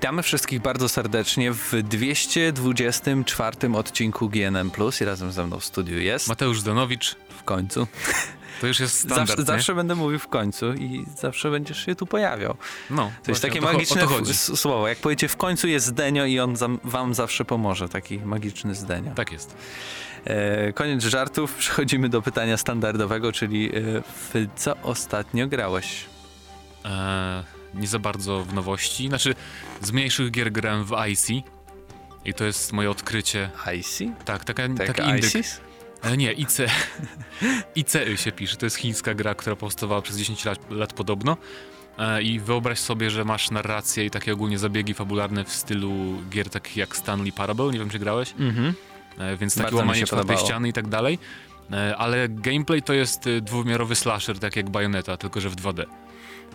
Witamy wszystkich bardzo serdecznie w 224 odcinku GNM+. I razem ze mną w studiu jest... Mateusz Danowicz. W końcu. To już jest standard, Zawsze, zawsze będę mówił w końcu i zawsze będziesz się tu pojawiał. No, to jest takie to, magiczne słowo. Jak powiecie w końcu jest Zdenio i on wam zawsze pomoże. Taki magiczny Zdenio. Tak jest. E, koniec żartów. Przechodzimy do pytania standardowego, czyli e, w co ostatnio grałeś? E, nie za bardzo w nowości. Znaczy, z mniejszych gier grałem w IC. I to jest moje odkrycie. IC? Tak, taka, tak taki indyk. E, nie, IC. ICY się pisze. To jest chińska gra, która powstawała przez 10 lat, lat podobno. E, I wyobraź sobie, że masz narrację i takie ogólnie zabiegi fabularne w stylu gier takich jak Stanley Parable. Nie wiem, czy grałeś. Mhm. E, więc takie łamanie czwartej ściany i tak dalej. Ale gameplay to jest dwuwymiarowy slasher, tak jak Bayonetta, tylko że w 2D.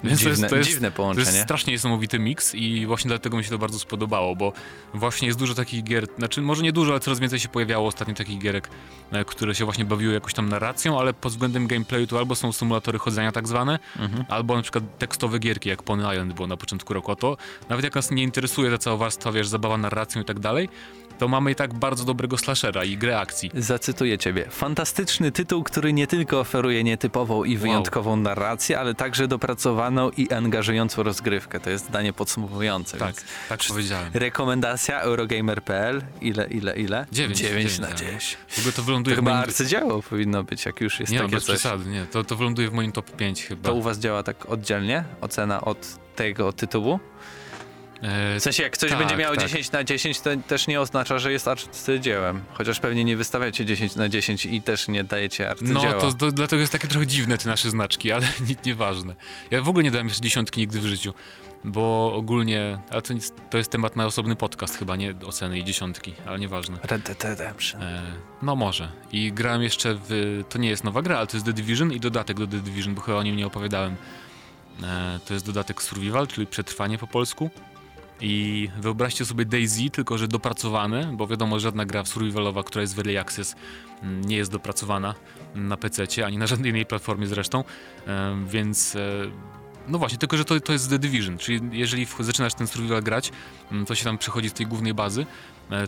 Więc dziwne, to jest, to jest, dziwne połączenie. To jest strasznie niesamowity miks i właśnie dlatego mi się to bardzo spodobało, bo właśnie jest dużo takich gier, znaczy może nie dużo, ale coraz więcej się pojawiało ostatnio takich gierek, e, które się właśnie bawiły jakąś tam narracją, ale pod względem gameplayu to albo są symulatory chodzenia tak zwane, mhm. albo na przykład tekstowe gierki, jak Pony Island było na początku roku. A to nawet jak nas nie interesuje ta cała warstwa, wiesz, zabawa narracją i tak dalej, to mamy i tak bardzo dobrego slashera i grę akcji. Zacytuję ciebie. Fantastyczny tytuł, który nie tylko oferuje nietypową i wyjątkową wow. narrację, ale także dopracowaną i angażującą rozgrywkę. To jest zdanie podsumowujące. Tak, tak powiedziałem. Rekomendacja Eurogamer.pl. Ile, ile, ile? 9, 9, na 10. W ogóle to wyląduje to w moim... arcydzieło powinno być, jak już jest nie, takie no, bez coś. przesady, nie. To, to wyląduje w moim top 5 chyba. To u was działa tak oddzielnie? Ocena od tego tytułu? W sensie, jak coś tak, będzie miało tak. 10 na 10, to też nie oznacza, że jest arcydziełem. Chociaż pewnie nie wystawiacie 10 na 10 i też nie dajecie arcydzieła. No, to, to dlatego jest takie trochę dziwne te nasze znaczki, ale nic nieważne. Ja w ogóle nie dałem jeszcze dziesiątki nigdy w życiu, bo ogólnie, ale to, nic, to jest temat na osobny podcast chyba, nie oceny i dziesiątki, ale nieważne. Red Dead Redemption. E, no może. I grałem jeszcze w, to nie jest nowa gra, ale to jest The Division i dodatek do The Division, bo chyba o nim nie opowiadałem. E, to jest dodatek Survival, czyli przetrwanie po polsku. I wyobraźcie sobie Daisy, tylko że dopracowane, bo wiadomo, żadna gra survivalowa, która jest w Early Access mm, nie jest dopracowana na PC, ani na żadnej innej platformie zresztą, więc e, no właśnie, tylko że to, to jest The Division, czyli jeżeli zaczynasz ten survival grać, mm, to się tam przechodzi z tej głównej bazy,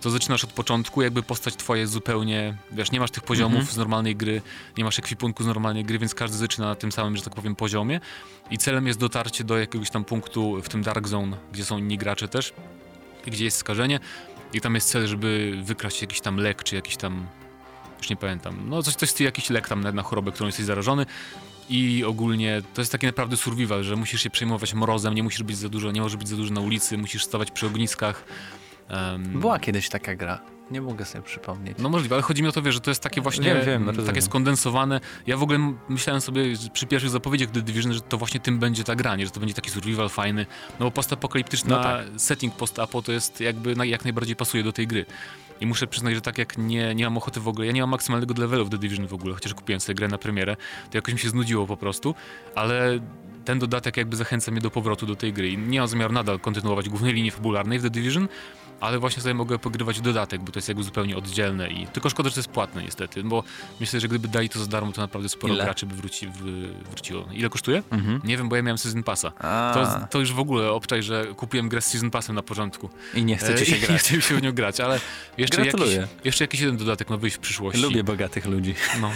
to zaczynasz od początku, jakby postać twoja jest zupełnie, wiesz, nie masz tych poziomów mm -hmm. z normalnej gry, nie masz ekwipunku z normalnej gry, więc każdy zaczyna na tym samym, że tak powiem, poziomie i celem jest dotarcie do jakiegoś tam punktu w tym Dark Zone, gdzie są inni gracze też, gdzie jest skażenie i tam jest cel, żeby wykraść jakiś tam lek, czy jakiś tam już nie pamiętam, no coś, coś jakiś lek tam na, na chorobę, którą jesteś zarażony i ogólnie to jest taki naprawdę survival, że musisz się przejmować mrozem, nie musisz być za dużo, nie może być za dużo na ulicy, musisz stawać przy ogniskach. Um, Była kiedyś taka gra. Nie mogę sobie przypomnieć. No możliwe, ale chodzi mi o to, wie, że to jest takie właśnie wiem, wiem, takie skondensowane. Ja w ogóle myślałem sobie przy pierwszych zapowiedziach The Division, że to właśnie tym będzie ta gra, nie? że to będzie taki survival fajny. No bo postapokaliptyczny no tak. setting post-apo to jest jakby jak najbardziej pasuje do tej gry. I muszę przyznać, że tak jak nie, nie mam ochoty w ogóle, ja nie mam maksymalnego levelu w The Division w ogóle, chociaż kupiłem sobie grę na premierę, to jakoś mi się znudziło po prostu, ale ten dodatek jakby zachęca mnie do powrotu do tej gry i nie mam zamiaru nadal kontynuować głównej linii fabularnej w The Division, ale właśnie sobie mogę pogrywać dodatek, bo to jest jakby zupełnie oddzielne i tylko szkoda, że to jest płatne niestety, bo myślę, że gdyby dali to za darmo, to naprawdę sporo Ile? graczy by wróci, wróciło. Ile kosztuje? Mhm. Nie wiem, bo ja miałem Season Passa. To, to, już w ogóle obczaj, że kupiłem grę z Season Passem na początku. I nie chcecie się e, grać. nie chcę się w nią grać, ale jeszcze jakiś, jeszcze jakiś jeden dodatek ma wyjść w przyszłości. Lubię bogatych ludzi. No,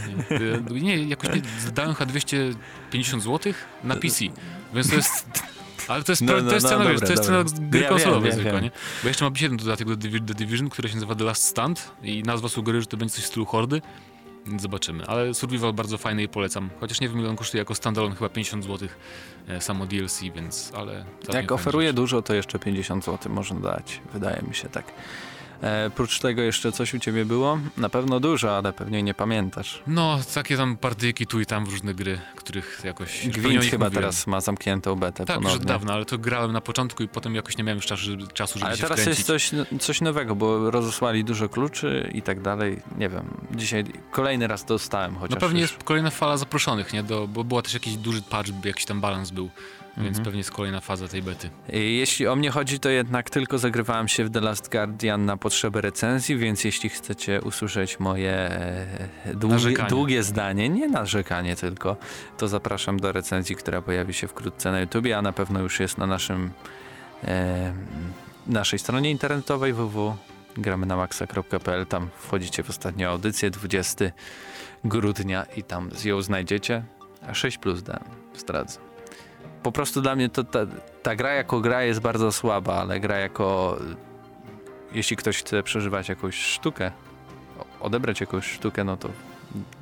nie, nie jakoś nie, dałem chyba 250 zł na PC, więc to jest ale to jest, no, no, to jest cena, no, wiesz, to jest cena gry ja konsolowej zwykle, nie? Bo jeszcze ma być jeden dodatek do The Division, który się nazywa The Last Stand i nazwa sugeruje, że to będzie coś w stylu hordy. Więc zobaczymy. Ale Survival bardzo fajny i polecam. Chociaż nie wiem ile on kosztuje jako standalone, chyba 50 zł e, samo DLC, więc ale... Jak oferuje dużo, to jeszcze 50 zł można dać. Wydaje mi się tak. E, prócz tego jeszcze coś u ciebie było? Na pewno dużo, ale pewnie nie pamiętasz. No, takie tam partyjki tu i tam w różne gry, których jakoś... Gwint chyba mówiłem. teraz ma zamkniętą betę Tak, ponownie. już od dawna, ale to grałem na początku i potem jakoś nie miałem już czasu, czasu żeby ale się teraz wkręcić. jest coś, coś nowego, bo rozesłali dużo kluczy i tak dalej. Nie wiem, dzisiaj kolejny raz dostałem chociaż. No pewnie już. jest kolejna fala zaproszonych, nie? Do, bo była też jakiś duży patch, jakiś tam balans był więc mhm. pewnie jest kolejna faza tej bety. Jeśli o mnie chodzi, to jednak tylko zagrywałem się w The Last Guardian na potrzeby recenzji, więc jeśli chcecie usłyszeć moje e, długie, długie zdanie, nie narzekanie tylko, to zapraszam do recenzji, która pojawi się wkrótce na YouTubie, a na pewno już jest na naszym e, naszej stronie internetowej www.gramy Tam wchodzicie w ostatnią audycję 20 grudnia i tam ją znajdziecie. A 6 plus dałem, zdradzę. Po prostu dla mnie to ta, ta gra jako gra jest bardzo słaba, ale gra jako jeśli ktoś chce przeżywać jakąś sztukę, odebrać jakąś sztukę, no to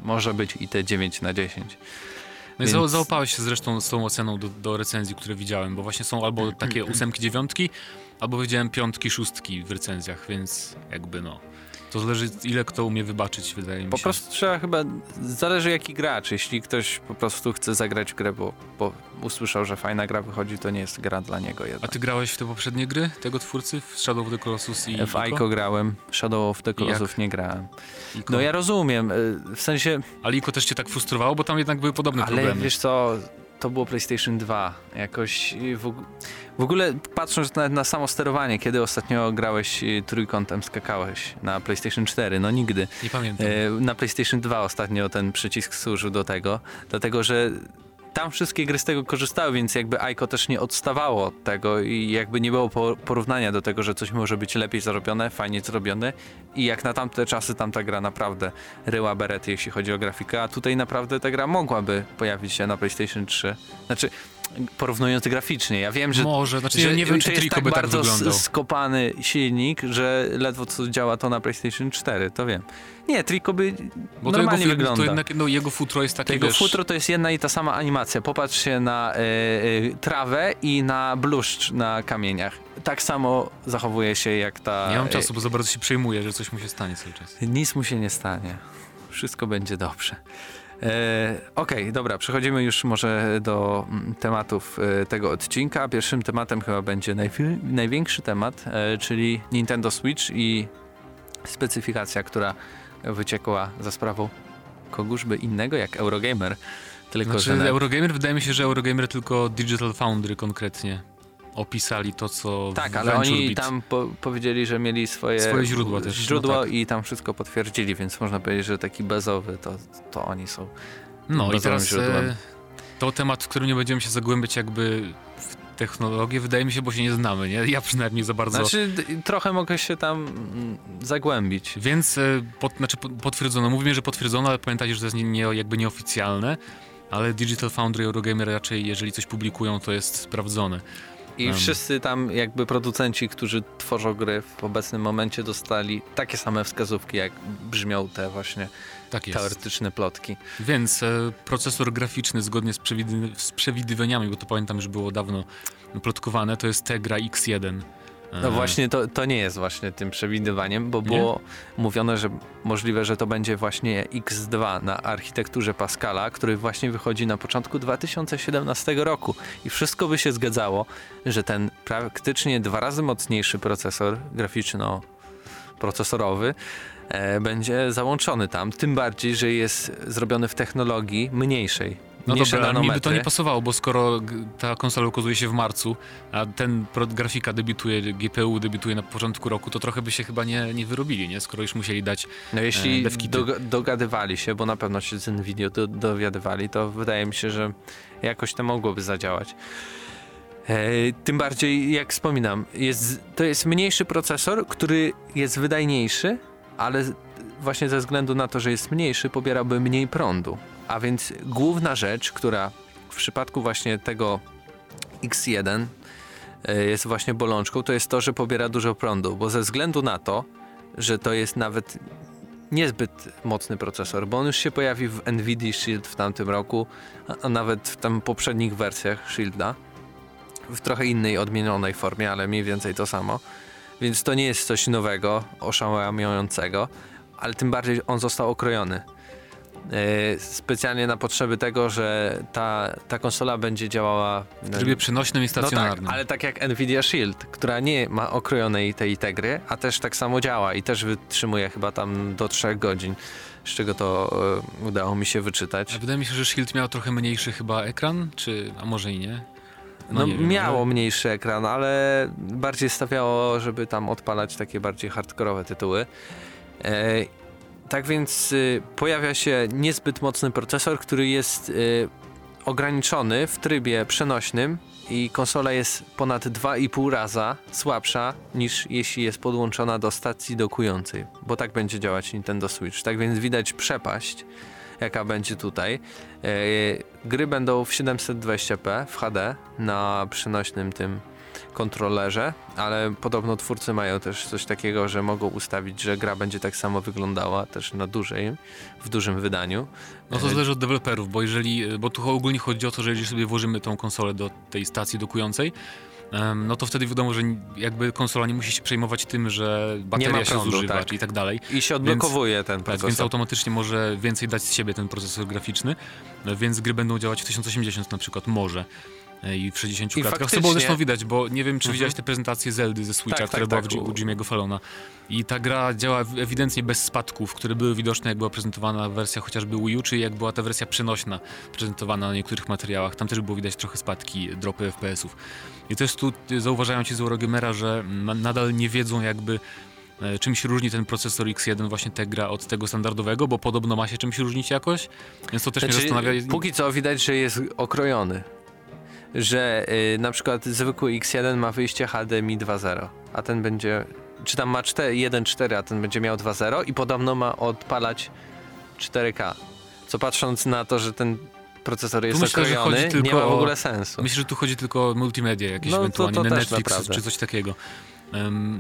może być i te 9 na 10. No Więc... i załapałeś się zresztą z tą oceną do, do, recenzji, które widziałem, bo właśnie są albo takie ósemki, dziewiątki, albo widziałem piątki, szóstki w recenzjach, więc jakby no. To zależy, ile kto umie wybaczyć, wydaje mi po się. Po prostu trzeba chyba, zależy jaki gracz. Jeśli ktoś po prostu chce zagrać w grę, bo, bo usłyszał, że fajna gra wychodzi, to nie jest gra dla niego jedna. A ty grałeś w te poprzednie gry tego twórcy? W Shadow of the Colossus i W Ico grałem, Shadow of the Colossus nie grałem. Ico? No ja rozumiem, y, w sensie... Ale Ico też cię tak frustrowało, bo tam jednak były podobne Ale problemy. Ale wiesz co, to było PlayStation 2. Jakoś w, w ogóle patrząc na, na samo sterowanie, kiedy ostatnio grałeś y, trójkątem, skakałeś na PlayStation 4? No nigdy. Nie pamiętam. E, na PlayStation 2 ostatnio ten przycisk służył do tego, dlatego że tam wszystkie gry z tego korzystały, więc jakby Aiko też nie odstawało od tego i jakby nie było porównania do tego, że coś może być lepiej zrobione, fajnie zrobione i jak na tamte czasy tamta gra naprawdę ryła berety, jeśli chodzi o grafikę, a tutaj naprawdę ta gra mogłaby pojawić się na PlayStation 3. Znaczy, porównując graficznie. Ja wiem, że, Może, znaczy, że nie wiem, czy jest tak by tak bardzo wyglądał. skopany silnik, że ledwo co działa to na PlayStation 4, to wiem. Nie, Trico by Bo normalnie jego, wygląda. To jednak, no, jego futro jest takie, Jego wiesz... futro to jest jedna i ta sama animacja. Popatrz się na y, y, trawę i na bluszcz na kamieniach. Tak samo zachowuje się jak ta... Nie mam czasu, bo za bardzo się przejmuje, że coś mu się stanie cały czas. Nic mu się nie stanie. Wszystko będzie dobrze. E, Okej, okay, dobra, przechodzimy już może do mm, tematów e, tego odcinka. Pierwszym tematem chyba będzie największy temat, e, czyli Nintendo Switch i specyfikacja, która wyciekła za sprawą kogóżby innego jak Eurogamer. Tylko, znaczy, że Eurogamer, wydaje mi się, że Eurogamer tylko Digital Foundry konkretnie opisali to, co Tak, ale oni Beat. tam po powiedzieli, że mieli swoje, swoje źródła też. Źródło no tak. i tam wszystko potwierdzili, więc można powiedzieć, że taki bezowy to, to oni są. No i teraz e, to temat, w którym nie będziemy się zagłębiać jakby w technologię, wydaje mi się, bo się nie znamy, nie? Ja przynajmniej za bardzo... Znaczy, trochę mogę się tam mm, zagłębić. Więc, e, pod, znaczy potwierdzono, mówimy, że potwierdzono, ale pamiętajcie, że to jest nie, nie, jakby nieoficjalne, ale Digital Foundry i Eurogamer raczej, jeżeli coś publikują, to jest sprawdzone. I um. wszyscy tam jakby producenci, którzy tworzą gry w obecnym momencie dostali takie same wskazówki, jak brzmią te właśnie tak teoretyczne plotki. Więc e, procesor graficzny zgodnie z, przewid z, przewidywaniami, bo to pamiętam, że było dawno plotkowane, to jest Tegra X1. No właśnie, to, to nie jest właśnie tym przewidywaniem, bo było nie? mówione, że możliwe, że to będzie właśnie X2 na architekturze Pascala, który właśnie wychodzi na początku 2017 roku. I wszystko by się zgadzało, że ten praktycznie dwa razy mocniejszy procesor graficzno-procesorowy e, będzie załączony tam, tym bardziej, że jest zrobiony w technologii mniejszej no dobra, ale mi by to nie pasowało, bo skoro ta konsola ukazuje się w marcu, a ten grafika debiutuje, GPU debiutuje na początku roku, to trochę by się chyba nie, nie wyrobili, nie? Skoro już musieli dać No jeśli e, do, dogadywali się, bo na pewno się z Nvidia do, dowiadywali, to wydaje mi się, że jakoś to mogłoby zadziałać. E, tym bardziej, jak wspominam, jest, to jest mniejszy procesor, który jest wydajniejszy, ale właśnie ze względu na to, że jest mniejszy, pobierałby mniej prądu. A więc główna rzecz, która w przypadku właśnie tego X1 e, jest właśnie bolączką, to jest to, że pobiera dużo prądu, bo ze względu na to, że to jest nawet niezbyt mocny procesor, bo on już się pojawi w NVIDIA Shield w tamtym roku, a nawet w tam poprzednich wersjach Shielda, w trochę innej, odmienionej formie, ale mniej więcej to samo. Więc to nie jest coś nowego, oszałamiającego, ale tym bardziej on został okrojony. E, specjalnie na potrzeby tego, że ta, ta konsola będzie działała w trybie przenośnym i stacjonarnym. No tak, ale tak jak Nvidia Shield, która nie ma okrojonej tej Tegry, a też tak samo działa i też wytrzymuje chyba tam do 3 godzin, z czego to e, udało mi się wyczytać. A wydaje mi się, że Shield miał trochę mniejszy chyba ekran, czy a może i nie? No, no nie miało mniejszy ekran, ale bardziej stawiało, żeby tam odpalać takie bardziej hardkorowe tytuły. E, tak więc y, pojawia się niezbyt mocny procesor, który jest y, ograniczony w trybie przenośnym i konsola jest ponad 2,5 raza słabsza niż jeśli jest podłączona do stacji dokującej, bo tak będzie działać Nintendo Switch. Tak więc widać przepaść, jaka będzie tutaj. E, gry będą w 720p w HD na przenośnym tym kontrolerze, ale podobno twórcy mają też coś takiego, że mogą ustawić, że gra będzie tak samo wyglądała też na dużej, w dużym wydaniu. No to E, zależy od deweloperów, bo jeżeli, bo tu ogólnie chodzi o to, że jeżeli sobie włożymy tą konsolę do tej stacji dokującej, no to wtedy wiadomo, że jakby konsola nie musi się przejmować tym, że bateria się prądu, zużywa tak. i tak dalej. I się odblokowuje ten Tak, procesor. więc automatycznie może więcej dać z siebie ten procesor graficzny, więc gry będą działać w 1080 na przykład, może. E, I w 60 I klatkach. Co faktycznie- było zresztą widać, bo nie wiem, czy Mhm. widziałeś te prezentacje Zeldy ze Switcha, Tak, która tak, była tak. w, u Jimmy'ego Fallona. I ta gra działa ewidentnie bez spadków, które były widoczne, jak była prezentowana wersja chociażby Wii U, czy jak była ta wersja przenośna prezentowana na niektórych materiałach. Tam też było widać trochę spadki, dropy FPS-ów. I też tu y, zauważają ci z Eurogamera, że nadal nie wiedzą jakby e, czym się różni ten procesor X1 właśnie Tegra od tego standardowego, bo podobno ma się czymś różnić jakoś, więc to też mnie Znaczy, zastanawia. Póki co widać, że jest okrojony. Że y, na przykład zwykły X1 ma wyjście HDMI 2.0, a ten będzie. Czy tam ma 4 1.4, a ten będzie miał 2.0 i podobno ma odpalać 4K. Co patrząc na to, że ten procesor jest myślę, okrojony, nie ma w ogóle sensu. Myślę, że tu chodzi tylko o multimedia, jakieś No, to- ewentualnie to też Netflix naprawdę. czy coś takiego.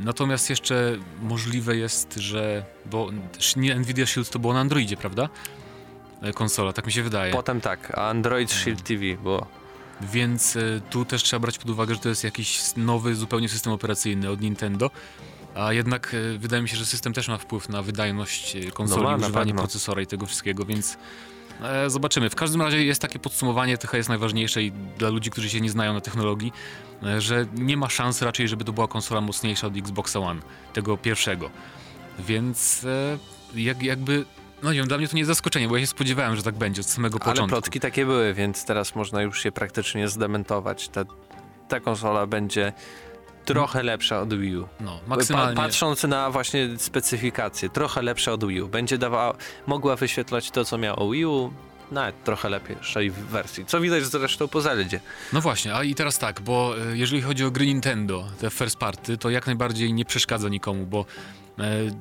Natomiast jeszcze możliwe jest, że. Bo nie Nvidia Shield to było na Androidzie, prawda? E, Konsola, tak mi się wydaje. Potem tak, a Android Shield TV było. Więc e, tu też trzeba brać pod uwagę, że to jest jakiś nowy zupełnie system operacyjny od Nintendo. A jednak e, wydaje mi się, że system też ma wpływ na wydajność e, konsoli, No ma, używanie procesora i tego wszystkiego, więc e, zobaczymy. W każdym razie jest takie podsumowanie, trochę jest najważniejsze i dla ludzi, którzy się nie znają na technologii, e, że nie ma szans raczej, żeby to była konsola mocniejsza od Xboxa One, tego pierwszego. Więc e, jak, jakby, no nie wiem, dla mnie to nie jest zaskoczenie, bo ja się spodziewałem, że tak będzie od samego Ale początku. plotki takie były, więc teraz można już się praktycznie zdementować. Ta, ta konsola będzie trochę lepsza od Wii U. No, Pa, maksymalnie. patrząc na właśnie specyfikację, trochę lepsza od Wii U. Będzie dawała, mogła wyświetlać to, co miało Wii U, nawet trochę lepszej wersji. Co widać zresztą po Zeldzie. No właśnie, a i teraz tak, bo e, jeżeli chodzi o gry Nintendo, te first party, to jak najbardziej nie przeszkadza nikomu, bo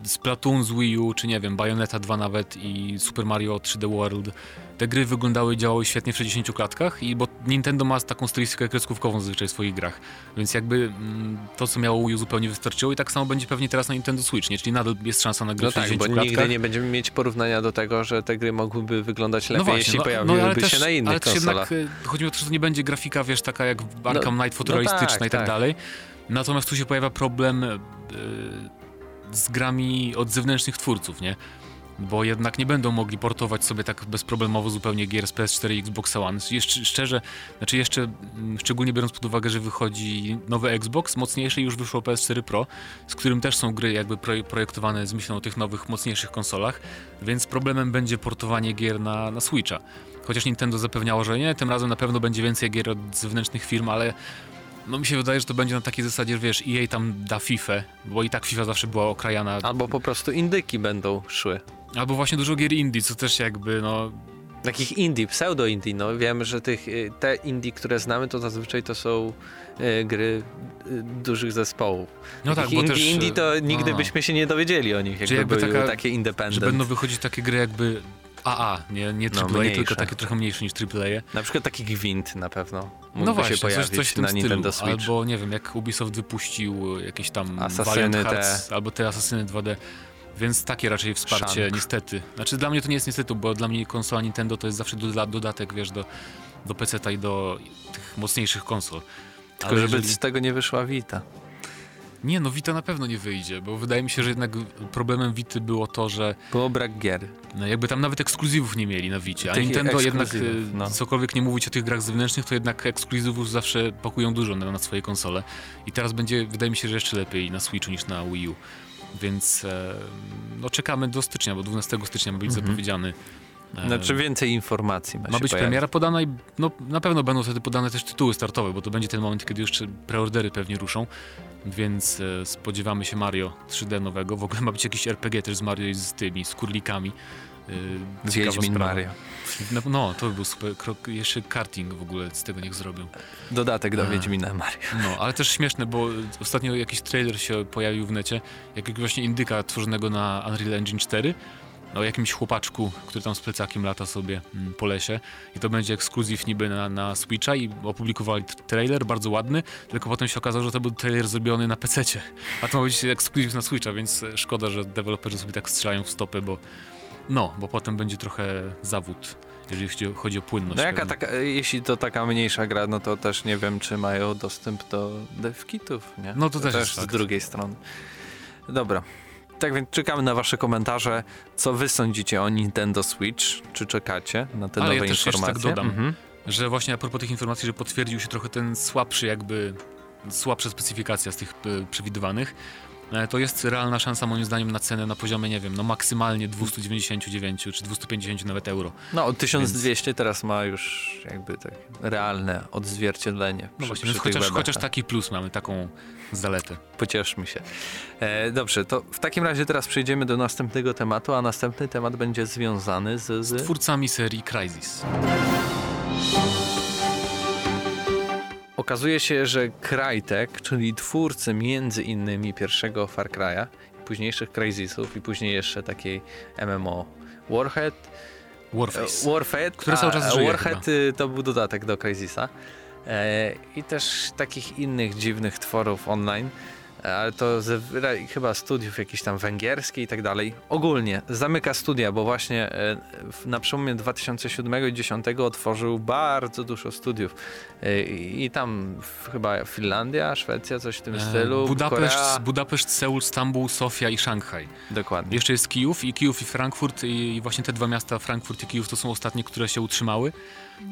Splatoon z Wii U, czy nie wiem, Bayonetta 2 nawet i Super Mario 3D World, te gry wyglądały działały świetnie w 60 klatkach i bo Nintendo ma taką stylistykę kreskówkową zazwyczaj w swoich grach, więc jakby mm, to, co miało Wii U zupełnie wystarczyło i tak samo będzie pewnie teraz na Nintendo Switch, nie? Czyli nadal jest szansa na gry No w tak, 60 bo klatkach. nigdy nie będziemy mieć porównania do tego, że te gry mogłyby wyglądać lepiej, jeśli no, pojawiłyby ale się też, na innych ale konsolach. jednak e, chodzi mi o to, że to nie będzie grafika, wiesz, taka jak w Arkham No- Knight fotorealistyczna no tak, i tak, tak. dalej. Natomiast tu się pojawia problem e, z grami od zewnętrznych twórców, nie? Bo jednak nie będą mogli portować sobie tak bezproblemowo zupełnie gier z PS4 i Xbox One. Jeszcze, szczerze, znaczy jeszcze mm, szczególnie biorąc pod uwagę, że wychodzi nowy Xbox, mocniejszy już wyszło PS4 Pro, z którym też są gry jakby proje- projektowane z myślą o tych nowych, mocniejszych konsolach, więc problemem będzie portowanie gier na, na Switcha. Chociaż Nintendo zapewniało, że nie, tym razem na pewno będzie więcej gier od zewnętrznych firm, ale no mi się wydaje, że to będzie na takiej zasadzie, że wiesz, EA tam da FIFA, bo i tak FIFA zawsze była okrajana. Albo po prostu indyki będą szły. Albo właśnie dużo gier indie, co też jakby, no... Takich indie, pseudo-indie, no wiemy, że tych, y, te indie, które znamy, to zazwyczaj to są y, gry y, dużych zespołów. No tak, bo indie, też... indie to nigdy no, byśmy się nie dowiedzieli o nich, jakby, jakby były taka- takie Że independent. będą wychodzić takie gry jakby AA, nie, nie No, AAA, mniejsze. tylko takie trochę mniejsze niż AAA. Na przykład taki Gwint na pewno No właśnie, się pojawić coś, coś w tym na stylu. Nintendo Switch. Albo nie wiem, jak Ubisoft wypuścił jakieś tam Asasyny Valiant te. Hearts, albo te Asasyny 2D. Więc takie raczej wsparcie, Shank. niestety. Znaczy dla mnie to nie jest niestety, bo dla mnie konsola Nintendo to jest zawsze doda dodatek, wiesz, do, do PC-ta i do tych mocniejszych konsol. Tylko Ale żeby jeżeli- z tego nie wyszła Vita. Nie, no Vita na pewno nie wyjdzie, bo wydaje mi się, że jednak problemem Vity było to, że Było brak gier. no jakby tam nawet ekskluzywów nie mieli na Vicie, a Tych Nintendo jednak, e, no. cokolwiek nie mówić o tych grach zewnętrznych, to jednak ekskluzywów zawsze pakują dużo na, na swoje konsole. I teraz będzie, wydaje mi się, że jeszcze lepiej na Switchu niż na Wii U. Więc e, no czekamy do stycznia, bo 12 stycznia ma być Mhm. zapowiedziany. E, Znaczy więcej informacji ma, ma być pojawić. premiera podana i no, na pewno będą wtedy podane też tytuły startowe, bo to będzie ten moment, kiedy jeszcze preordery pewnie ruszą, więc e, spodziewamy się Mario 3D nowego. W ogóle ma być jakiś RPG też z Mario i z tymi, z kurlikami, Yy, Wiedźmin Mario. No, no, to by był super krok. Jeszcze karting w ogóle z tego niech zrobią. Dodatek do A. Wiedźmina Mario. No, ale też śmieszne, bo ostatnio jakiś trailer się pojawił w necie, jak właśnie indyka tworzonego na Unreal Engine 4 o jakimś chłopaczku, który tam z plecakiem lata sobie mm, po lesie i to będzie ekskluzyw niby na, na Switcha i opublikowali trailer, bardzo ładny, tylko potem się okazało, że to był trailer zrobiony na PC-cie, a to ma być ekskluzyw na Switcha, więc szkoda, że deweloperzy sobie tak strzelają w stopę, bo no, bo potem będzie trochę zawód jeżeli chodzi o płynność. No jaka taka, jeśli to taka mniejsza gra, no to też nie wiem, czy mają dostęp do devkitów, nie? No to, to też, też z drugiej strony. Dobra. Tak więc czekamy na wasze komentarze. Co wy sądzicie o Nintendo Switch? Czy czekacie na te Ale nowe ja też informacje? tak dodam, mhm. że właśnie a propos tych informacji, że potwierdził się trochę ten słabszy jakby, słabsza specyfikacja z tych e, przewidywanych. E, to jest realna szansa moim zdaniem na cenę na poziomie, nie wiem, no maksymalnie 299 czy 250 nawet euro. No 1200 więc... teraz ma już jakby tak realne odzwierciedlenie. No przy, właśnie, przy chociaż, chociaż taki plus mamy, taką zaletę. Pocieszmy się. E, dobrze, to w takim razie teraz przejdziemy do następnego tematu, a następny temat będzie związany z... Z, z twórcami serii Crysis. Okazuje się, że Crytek, czyli twórcy między innymi pierwszego Far Cry'a, późniejszych Crysisów i później jeszcze takiej MMO Warhead, Warface, e, Warhead który cały czas żyje Warhead chyba. Y, to był dodatek do Crysisa. E, i też takich innych dziwnych tworów online ale to chyba studiów jakichś tam węgierskich i tak dalej. Ogólnie zamyka studia, bo właśnie e, na przełomie 2007 i 2010 otworzył bardzo dużo studiów. E, I tam chyba Finlandia, Szwecja, coś w tym e, stylu. Budapeszt, Korea. Budapeszt, Seul, Stambuł, Sofia i Szanghaj. Dokładnie. Jeszcze jest Kijów i Kijów i Frankfurt i właśnie te dwa miasta, Frankfurt i Kijów, to są ostatnie, które się utrzymały.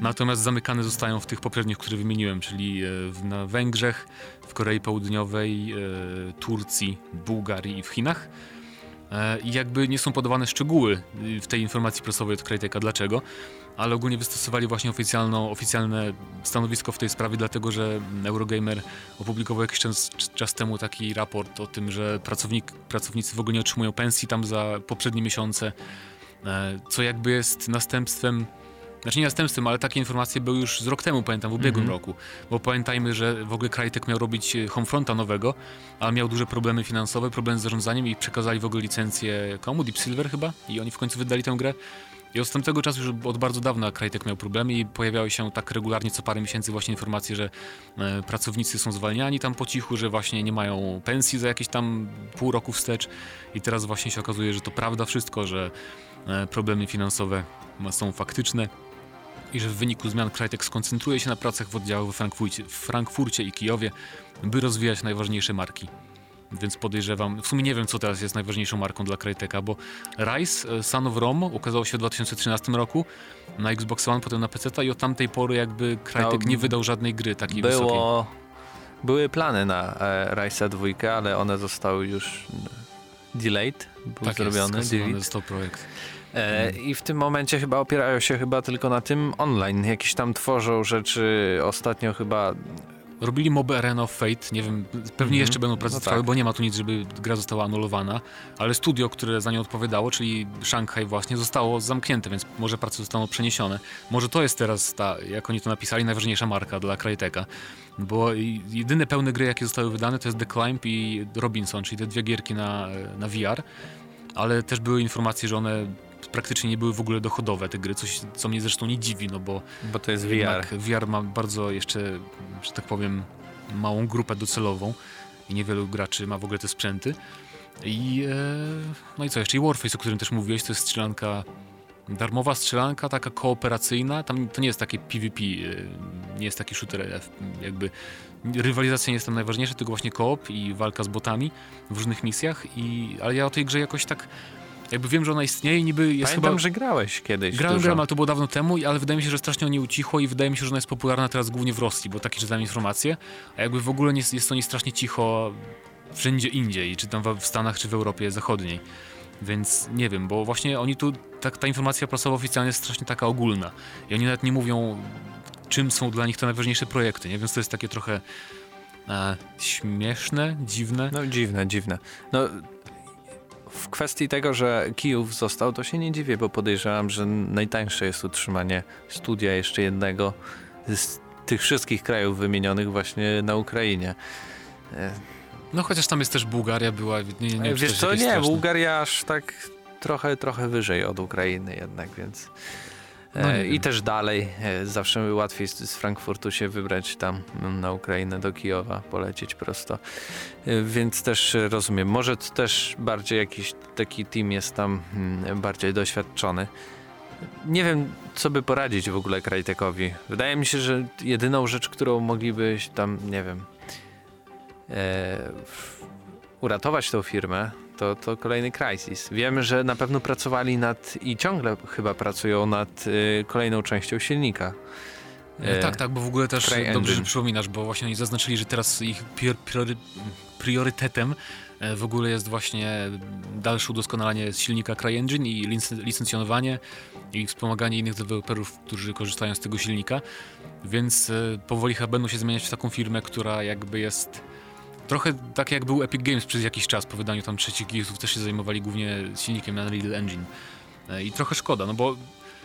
Natomiast zamykane zostają w tych poprzednich, które wymieniłem, czyli na Węgrzech, w Korei Południowej, Turcji, Bułgarii i w Chinach. E, I jakby nie są podawane szczegóły y, w tej informacji prasowej od Crytek'a, dlaczego, ale ogólnie wystosowali właśnie oficjalno, oficjalne stanowisko w tej sprawie, dlatego że Eurogamer opublikował jakiś czas, czas temu taki raport o tym, że pracownik, pracownicy w ogóle nie otrzymują pensji tam za poprzednie miesiące, e, co jakby jest następstwem znaczy nie następstwem, ale takie informacje były już z rok temu, pamiętam, w ubiegłym mm -hmm. roku. Bo pamiętajmy, że w ogóle Crytek miał robić e, Homefronta nowego, ale miał duże problemy finansowe, problemy z zarządzaniem i przekazali w ogóle licencję komu? Deep Silver chyba? I oni w końcu wydali tę grę. I od tamtego czasu już od bardzo dawna Crytek miał problemy i pojawiały się tak regularnie co parę miesięcy właśnie informacje, że e, pracownicy są zwalniani tam po cichu, że właśnie nie mają pensji za jakieś tam pół roku wstecz i teraz właśnie się okazuje, że to prawda wszystko, że e, problemy finansowe są faktyczne i że w wyniku zmian Crytek skoncentruje się na pracach w oddziałach w Frankfurcie, w Frankfurcie i Kijowie, by rozwijać najważniejsze marki. Więc podejrzewam, w sumie nie wiem, co teraz jest najważniejszą marką dla Cryteka, bo Rise, e, Son of Rome ukazało się w 2013 roku na Xbox One, potem na PC i od tamtej pory jakby Crytek no, nie wydał żadnej gry takiej było, wysokiej. Były plany na e, Rise'a 2, ale one zostały już delayed, był tak zrobiony. Jest, został projekt. E, I w tym momencie chyba opierają się chyba tylko na tym online. Jakieś tam tworzą rzeczy. Ostatnio chyba Robili Mob Arena of Fate, nie wiem, pewnie mm -hmm. jeszcze będą prace no trwały, tak. bo nie ma tu nic, żeby gra została anulowana, ale studio, które za nią odpowiadało, czyli Shanghai właśnie, zostało zamknięte, więc może prace zostaną przeniesione. Może to jest teraz ta, jak oni to napisali, najważniejsza marka dla Crytek'a, bo jedyne pełne gry, jakie zostały wydane, to jest The Climb i Robinson, czyli te dwie gierki na, na VR, ale też były informacje, że one praktycznie nie były w ogóle dochodowe te gry, coś co mnie zresztą nie dziwi, no bo, bo to jest VR. VR ma bardzo jeszcze, że tak powiem, małą grupę docelową i niewielu graczy ma w ogóle te sprzęty. I, e, no i co jeszcze? I Warface, o którym też mówiłeś, to jest strzelanka darmowa strzelanka, taka kooperacyjna. Tam to nie jest takie PvP, e, nie jest taki shooter, e, jakby rywalizacja nie jest tam najważniejsza, tylko właśnie koop i walka z botami w różnych misjach. I, ale ja o tej grze jakoś tak jakby wiem, że ona istnieje i niby jest Pamiętam, chyba... że grałeś kiedyś Grałem, grałem, ale to było dawno temu, ale wydaje mi się, że strasznie o niej ucichło i wydaje mi się, że ona jest popularna teraz głównie w Rosji, bo takie czytałem informacje, a jakby w ogóle nie, jest o niej strasznie cicho wszędzie indziej, czy tam w Stanach, czy w Europie Zachodniej. Więc nie wiem, bo właśnie oni tu, tak, ta informacja prasowa oficjalnie jest strasznie taka ogólna i oni nawet nie mówią, czym są dla nich te najważniejsze projekty, nie? Więc to jest takie trochę e, śmieszne, dziwne. No dziwne, dziwne. No w kwestii tego, że Kijów został, to się nie dziwię, bo podejrzewam, że najtańsze jest utrzymanie studia jeszcze jednego z tych wszystkich krajów wymienionych właśnie na Ukrainie. E, no chociaż tam jest też Bułgaria była. Nie, nie, nie Wiesz co, nie, straszne. Bułgaria aż tak trochę, trochę wyżej od Ukrainy jednak, więc... No e, I też dalej, e, zawsze łatwiej z, Frankfurtu się wybrać tam na Ukrainę, do Kijowa, polecieć prosto. E, więc też rozumiem, może też bardziej jakiś taki team jest tam mm, bardziej doświadczony. Nie wiem, co by poradzić w ogóle Krajtekowi. Wydaje mi się, że jedyną rzecz, którą mogliby tam, nie wiem, e, uratować tą firmę, to, to kolejny Crisis. Wiemy, że na pewno pracowali nad i ciągle chyba pracują nad y, kolejną częścią silnika. E, tak, tak, bo w ogóle też dobrze, że przypominasz, bo właśnie oni zaznaczyli, że teraz ich priory, priorytetem e, w ogóle jest właśnie dalsze udoskonalanie silnika CryEngine i licencjonowanie i wspomaganie innych deweloperów, którzy korzystają z tego silnika. Więc e, powoli chyba będą się zmieniać w taką firmę, która jakby jest Trochę tak jak był Epic Games przez jakiś czas po wydaniu tam trzecich Gearsów też się zajmowali głównie silnikiem Unreal Engine. E, I trochę szkoda, no bo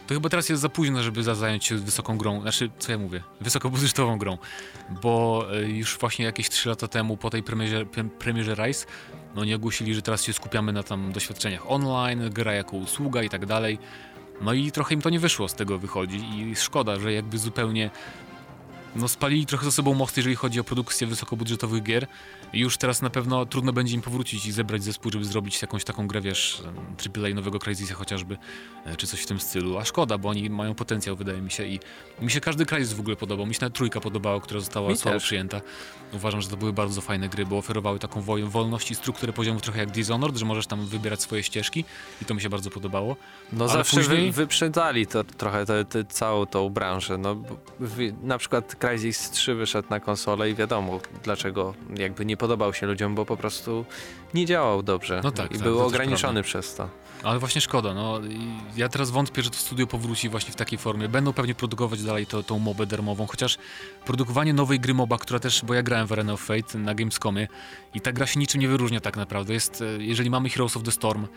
to chyba teraz jest za późno, żeby zająć się wysoką grą, znaczy, co ja mówię, wysokobudżetową grą, bo e, już właśnie jakieś 3 lata temu po tej premierze, premierze Rise, no nie ogłosili, że teraz się skupiamy na tam doświadczeniach online, gra jako usługa i tak dalej. No i trochę im to nie wyszło z tego wychodzi i szkoda, że jakby zupełnie no spalili trochę za sobą most, jeżeli chodzi o produkcję wysokobudżetowych gier. Już teraz na pewno trudno będzie im powrócić i zebrać zespół, żeby zrobić jakąś taką grę, wiesz, AAA nowego Crysisa chociażby, e, czy coś w tym stylu. A szkoda, bo oni mają potencjał, wydaje mi się. I mi się każdy Crysis w ogóle podobał. Mi się nawet trójka podobała, która została mi słabo też. przyjęta. Uważam, że to były bardzo fajne gry, bo oferowały taką wolność i strukturę poziomu trochę jak Dishonored, że możesz tam wybierać swoje ścieżki i to mi się bardzo podobało. No Ale zawsze później... wyprzedzali to trochę te, te, całą tą branżę. No, na przykład Crysis 3 wyszedł na konsolę i wiadomo dlaczego jakby nie podobał się ludziom, bo po prostu nie działał dobrze no tak, i tak, był ograniczony przez to. Ale właśnie szkoda, no ja teraz wątpię, że to studio powróci właśnie w takiej formie. Będą pewnie produkować dalej to, tą mobę darmową, chociaż produkowanie nowej gry moba, która też, bo ja grałem w Arena of Fate na Gamescomie i ta gra się niczym nie wyróżnia tak naprawdę. Jest, e, jeżeli mamy Heroes of the Storm,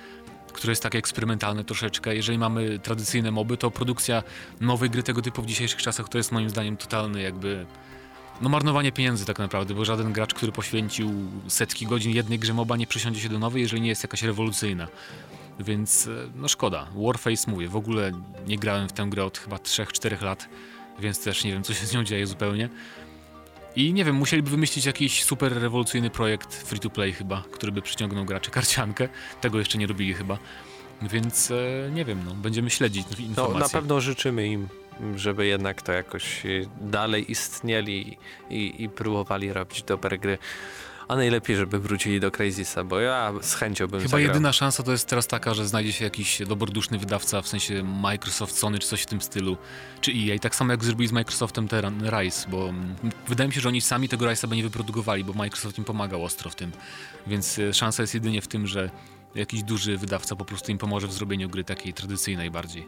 które jest takie eksperymentalne troszeczkę. Jeżeli mamy tradycyjne moby, to produkcja nowej gry tego typu w dzisiejszych czasach to jest moim zdaniem totalny jakby no marnowanie pieniędzy tak naprawdę, bo żaden gracz, który poświęcił setki godzin jednej grze MOBA nie przesiądzie się do nowej, jeżeli nie jest jakaś rewolucyjna. Więc e, no szkoda. Warface mówię, w ogóle nie grałem w tę grę od chyba 3-4 lat, więc też nie wiem co się z nią dzieje zupełnie. I nie wiem, musieliby wymyślić jakiś super rewolucyjny projekt free to play chyba, który by przyciągnął graczy karciankę. Tego jeszcze nie robili chyba. Więc e, nie wiem, no, będziemy śledzić informacje. No, na pewno życzymy im, żeby jednak to jakoś dalej istnieli i, i próbowali robić dobre gry a najlepiej, żeby wrócili do Crazisa, bo ja z chęcią bym Chyba zagrał. jedyna szansa to jest teraz taka, że znajdzie się jakiś dobroduszny wydawca, w sensie Microsoft, Sony czy coś w tym stylu, czy EA, tak samo jak zrobili z Microsoftem ten Rise, bo wydaje mi się, że oni sami tego Rise'a by nie wyprodukowali, bo Microsoft im pomagał ostro w tym, więc e, szansa jest jedynie w tym, że jakiś duży wydawca po prostu im pomoże w zrobieniu gry takiej tradycyjnej bardziej.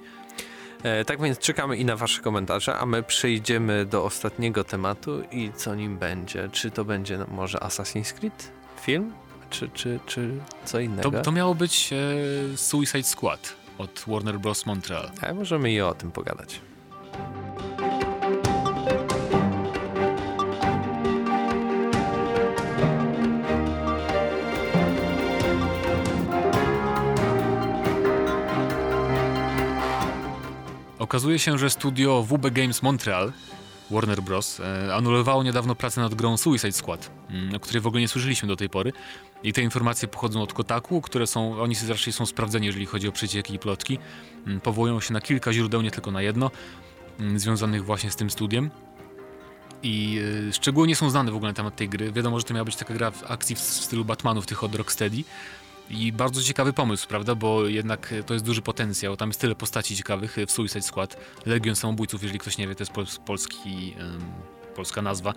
E, tak więc czekamy i na Wasze komentarze, a my przejdziemy do ostatniego tematu i co nim będzie. Czy to będzie no, może Assassin's Creed? Film? Czy, czy, czy co innego? To, to miało być e, Suicide Squad od Warner Bros. Montreal. A możemy i o tym pogadać. Okazuje się, że studio WB Games Montreal Warner Bros. E, anulowało niedawno pracę nad grą Suicide Squad, mm, o której w ogóle nie słyszeliśmy do tej pory. I te informacje pochodzą od Kotaku, które są, oni raczej są sprawdzeni, jeżeli chodzi o przecieki i plotki. Mm, powołują się na kilka źródeł, nie tylko na jedno, mm, związanych właśnie z tym studiem. I y, szczegóły nie są znane w ogóle na temat tej gry. Wiadomo, że to miała być taka gra w akcji w stylu Batmanów, tych od Rocksteady. I bardzo ciekawy pomysł, prawda? Bo jednak to jest duży potencjał. Tam jest tyle postaci ciekawych w Suicide Squad. Legion Samobójców, jeżeli ktoś nie wie, to jest polski, polska nazwa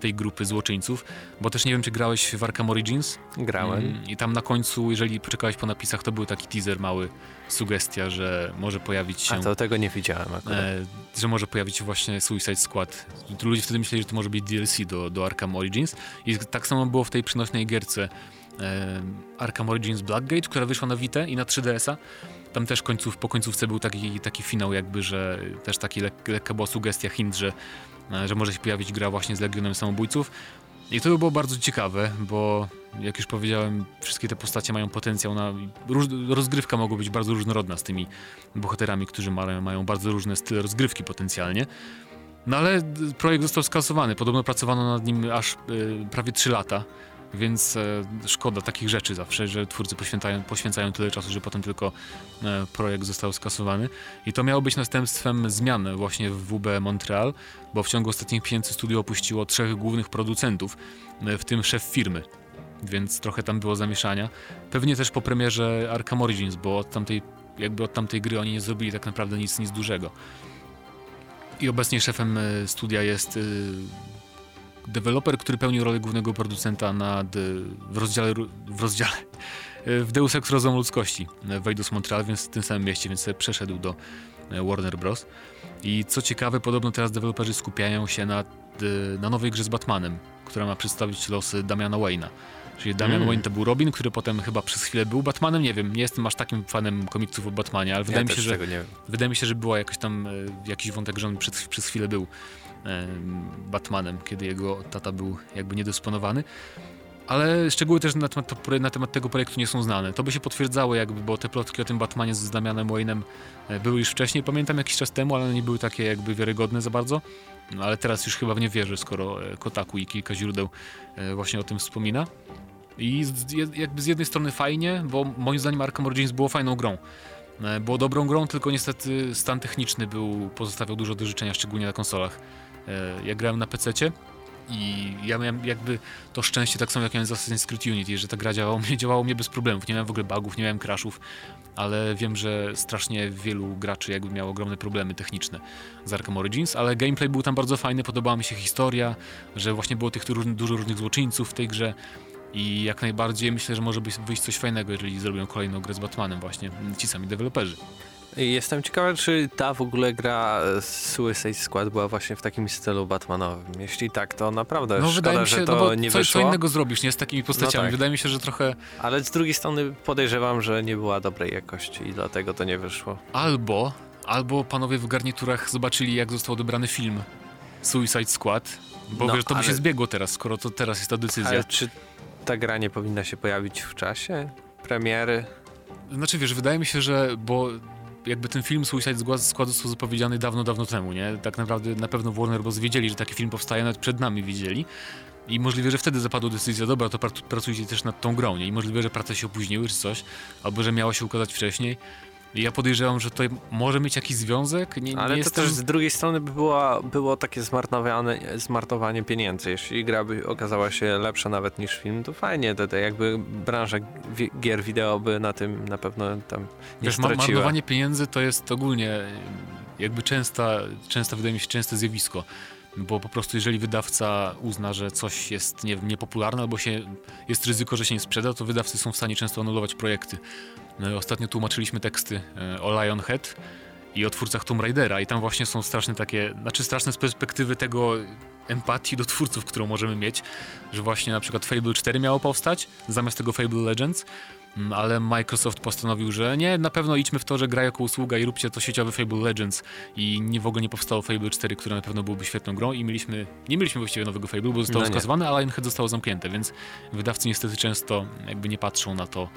tej grupy złoczyńców, bo też nie wiem, czy grałeś w Arkham Origins? Grałem. Mm, I tam na końcu, jeżeli poczekałeś po napisach, to był taki teaser mały, sugestia, że może pojawić się... A to tego nie widziałem akurat. E, że może pojawić się właśnie Suicide Squad. Ludzie wtedy myśleli, że to może być DLC do, do Arkham Origins i tak samo było w tej przynośnej gierce e, Arkham Origins Blackgate, która wyszła na Vita i na 3DS-a. Tam też końców, po końcówce był taki, taki finał jakby, że też taki lek, lekka była sugestia, hint, że, e, że może się pojawić gra właśnie z Legionem Samobójców. I to by było bardzo ciekawe, bo jak już powiedziałem, wszystkie te postacie mają potencjał na. Róż, rozgrywka mogła być bardzo różnorodna z tymi bohaterami, którzy mają, mają bardzo różne style rozgrywki potencjalnie. No ale projekt został skasowany. Podobno pracowano nad nim aż y, prawie 3 lata, więc e, szkoda takich rzeczy zawsze, że twórcy poświęcają, poświęcają tyle czasu, że potem tylko e, projekt został skasowany. I to miało być następstwem zmian właśnie w WB Montreal, bo w ciągu ostatnich miesięcy studio opuściło trzech głównych producentów, e, w tym szef firmy. Więc trochę tam było zamieszania. Pewnie też po premierze Arkham Origins, bo od tamtej, jakby od tamtej gry oni nie zrobili tak naprawdę nic, nic dużego. I obecnie szefem studia jest deweloper, który pełni rolę głównego producenta nad, w rozdziale, w rozdziale w Deus Ex Rozum Ludzkości w Eidos Montreal, więc w tym samym mieście, więc przeszedł do Warner Bros. I co ciekawe, podobno teraz deweloperzy skupiają się na, na nowej grze z Batmanem, która ma przedstawić losy Damiana Wayne'a. Czyli Damian mm. Wayne to był Robin, który potem chyba przez chwilę był Batmanem. Nie wiem, nie jestem aż takim fanem komiksów o Batmanie, ale ja wydaje, mi się, że, wydaje mi się, że była jakaś tam, e, jakiś wątek, że on przez, przez chwilę był e, Batmanem, kiedy jego tata był jakby niedysponowany. Ale szczegóły też na temat, na temat, tego projektu nie są znane. To by się potwierdzało jakby, bo te plotki o tym Batmanie z Damianem Wayne'em e, były już wcześniej, pamiętam jakiś czas temu, ale nie były takie jakby wiarygodne za bardzo. No ale teraz już chyba w nie wierzę, skoro Kotaku i kilka źródeł właśnie o tym wspomina. I z, jakby z jednej strony fajnie, bo moim zdaniem Arkham Origins było fajną grą. E, było dobrą grą, tylko niestety stan techniczny był, pozostawiał dużo do życzenia, szczególnie na konsolach. E, ja grałem na PC i ja miałem jakby to szczęście tak samo jak miałem z Assassin's Creed Unity, że ta gra działała, działało mnie bez problemów. Nie miałem w ogóle bugów, nie miałem crashów, ale wiem, że strasznie wielu graczy jakby miało ogromne problemy techniczne z Arkham Origins, ale gameplay był tam bardzo fajny, podobała mi się historia, że właśnie było tych dużo różnych złoczyńców w tej grze i jak najbardziej myślę, że może wyjść coś fajnego, jeżeli zrobią kolejną grę z Batmanem właśnie, ci sami deweloperzy. Jestem ciekawy, czy ta w ogóle gra Suicide Squad była właśnie w takim stylu Batmanowym. Jeśli tak, to naprawdę no, szkoda, mi się, że to no nie co, wyszło. Co innego zrobisz, nie? Z takimi postaciami. No tak. Wydaje mi się, że trochę... Ale z drugiej strony podejrzewam, że nie była dobrej jakości i dlatego to nie wyszło. Albo, albo panowie w garniturach zobaczyli, jak został odebrany film Suicide Squad, bo no, wiesz, to ale... by się zbiegło teraz, skoro to teraz jest ta decyzja. Ale czy ta gra nie powinna się pojawić w czasie premiery? Znaczy wiesz, wydaje mi się, że bo jakby ten film Suicide Squad został zapowiedziany dawno, dawno temu, nie? Tak naprawdę na pewno Warner Bros. wiedzieli, że taki film powstaje, nawet przed nami widzieli. I możliwe, że wtedy zapadła decyzja, dobra, to pracujcie też nad tą grą, nie? I możliwe, że prace się opóźniły czy coś, albo że miała się ukazać wcześniej. Ja podejrzewam, że to może mieć jakiś związek. Nie, Ale nie to też z drugiej strony by było, było takie zmarnowanie, zmarnowanie pieniędzy. Jeśli gra by okazała się lepsza nawet niż film, to fajnie. To, to jakby branża gier wideo by na tym na pewno tam nie Wiesz, straciła. marnowanie pieniędzy to jest ogólnie jakby częsta, często wydaje mi się częste zjawisko bo po prostu jeżeli wydawca uzna, że coś jest nie, niepopularne albo się, jest ryzyko, że się nie sprzeda, to wydawcy są w stanie często anulować projekty. No ostatnio tłumaczyliśmy teksty e, o Lionhead i o twórcach Tomb Raidera i tam właśnie są straszne takie, znaczy straszne z perspektywy tego empatii do twórców, którą możemy mieć, że właśnie na przykład Fable 4 miało powstać zamiast tego Fable Legends, mm, ale Microsoft postanowił, że nie, na pewno idźmy w to, że gra jako usługa i róbcie to sieciowy Fable Legends i nie w ogóle nie powstało Fable 4, które na pewno byłoby świetną grą i mieliśmy, nie mieliśmy właściwie nowego Fable, bo zostało no skasowane, a Lionhead zostało zamknięte, więc wydawcy niestety często jakby nie patrzą na to,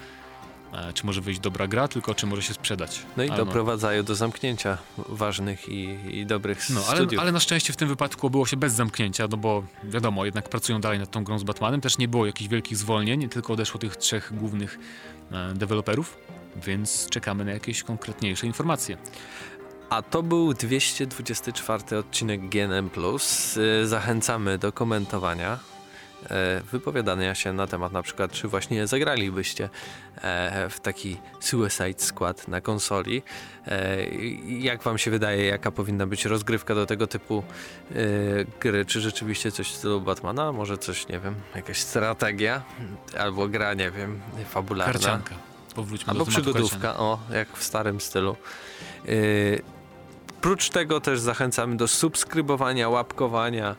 czy może wyjść dobra gra, tylko czy może się sprzedać. No i ale doprowadzają no. do zamknięcia ważnych i, i dobrych no, ale, studiów. Ale na szczęście w tym wypadku obyło się bez zamknięcia, no bo wiadomo, jednak pracują dalej nad tą grą z Batmanem, też nie było jakichś wielkich zwolnień, tylko odeszło tych trzech głównych e, deweloperów, więc czekamy na jakieś konkretniejsze informacje. A to był 224 odcinek GNM+. E, zachęcamy do komentowania E, wypowiadania się na temat na przykład, czy właśnie zagralibyście e, w taki Suicide Squad na konsoli. E, jak wam się wydaje, jaka powinna być rozgrywka do tego typu gry? Czy rzeczywiście coś w stylu Batmana? Może coś, nie wiem, jakaś strategia? Albo gra, nie wiem, fabularna? Karcianka. Powróćmy Albo przygodówka, o, jak w starym stylu. Prócz tego też zachęcamy do subskrybowania, łapkowania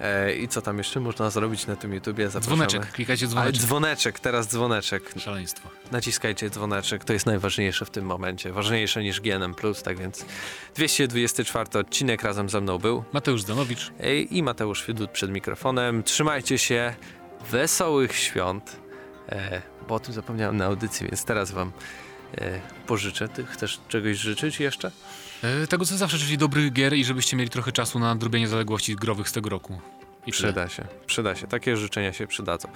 E, I co tam jeszcze można zrobić na tym YouTubie? Zapraszamy. Dzwoneczek, klikajcie dzwoneczek. Ale dzwoneczek, teraz dzwoneczek. Szaleństwo. Naciskajcie dzwoneczek, to jest najważniejsze w tym momencie. Ważniejsze niż GNM+, tak więc 224 odcinek razem ze mną był. Mateusz Zanowicz. E, I Mateusz Widut przed mikrofonem. Trzymajcie się, wesołych świąt, e, bo o tym zapomniałem na audycji, więc teraz wam e, pożyczę. Ty chcesz czegoś życzyć jeszcze? E, tego co zawsze, czyli dobrych gier i żebyście mieli trochę czasu na nadrobienie zaległości growych z tego roku. I. Przyda się, przyda się. Takie życzenia się przydadzą.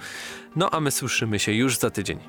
No a my słyszymy się już za tydzień.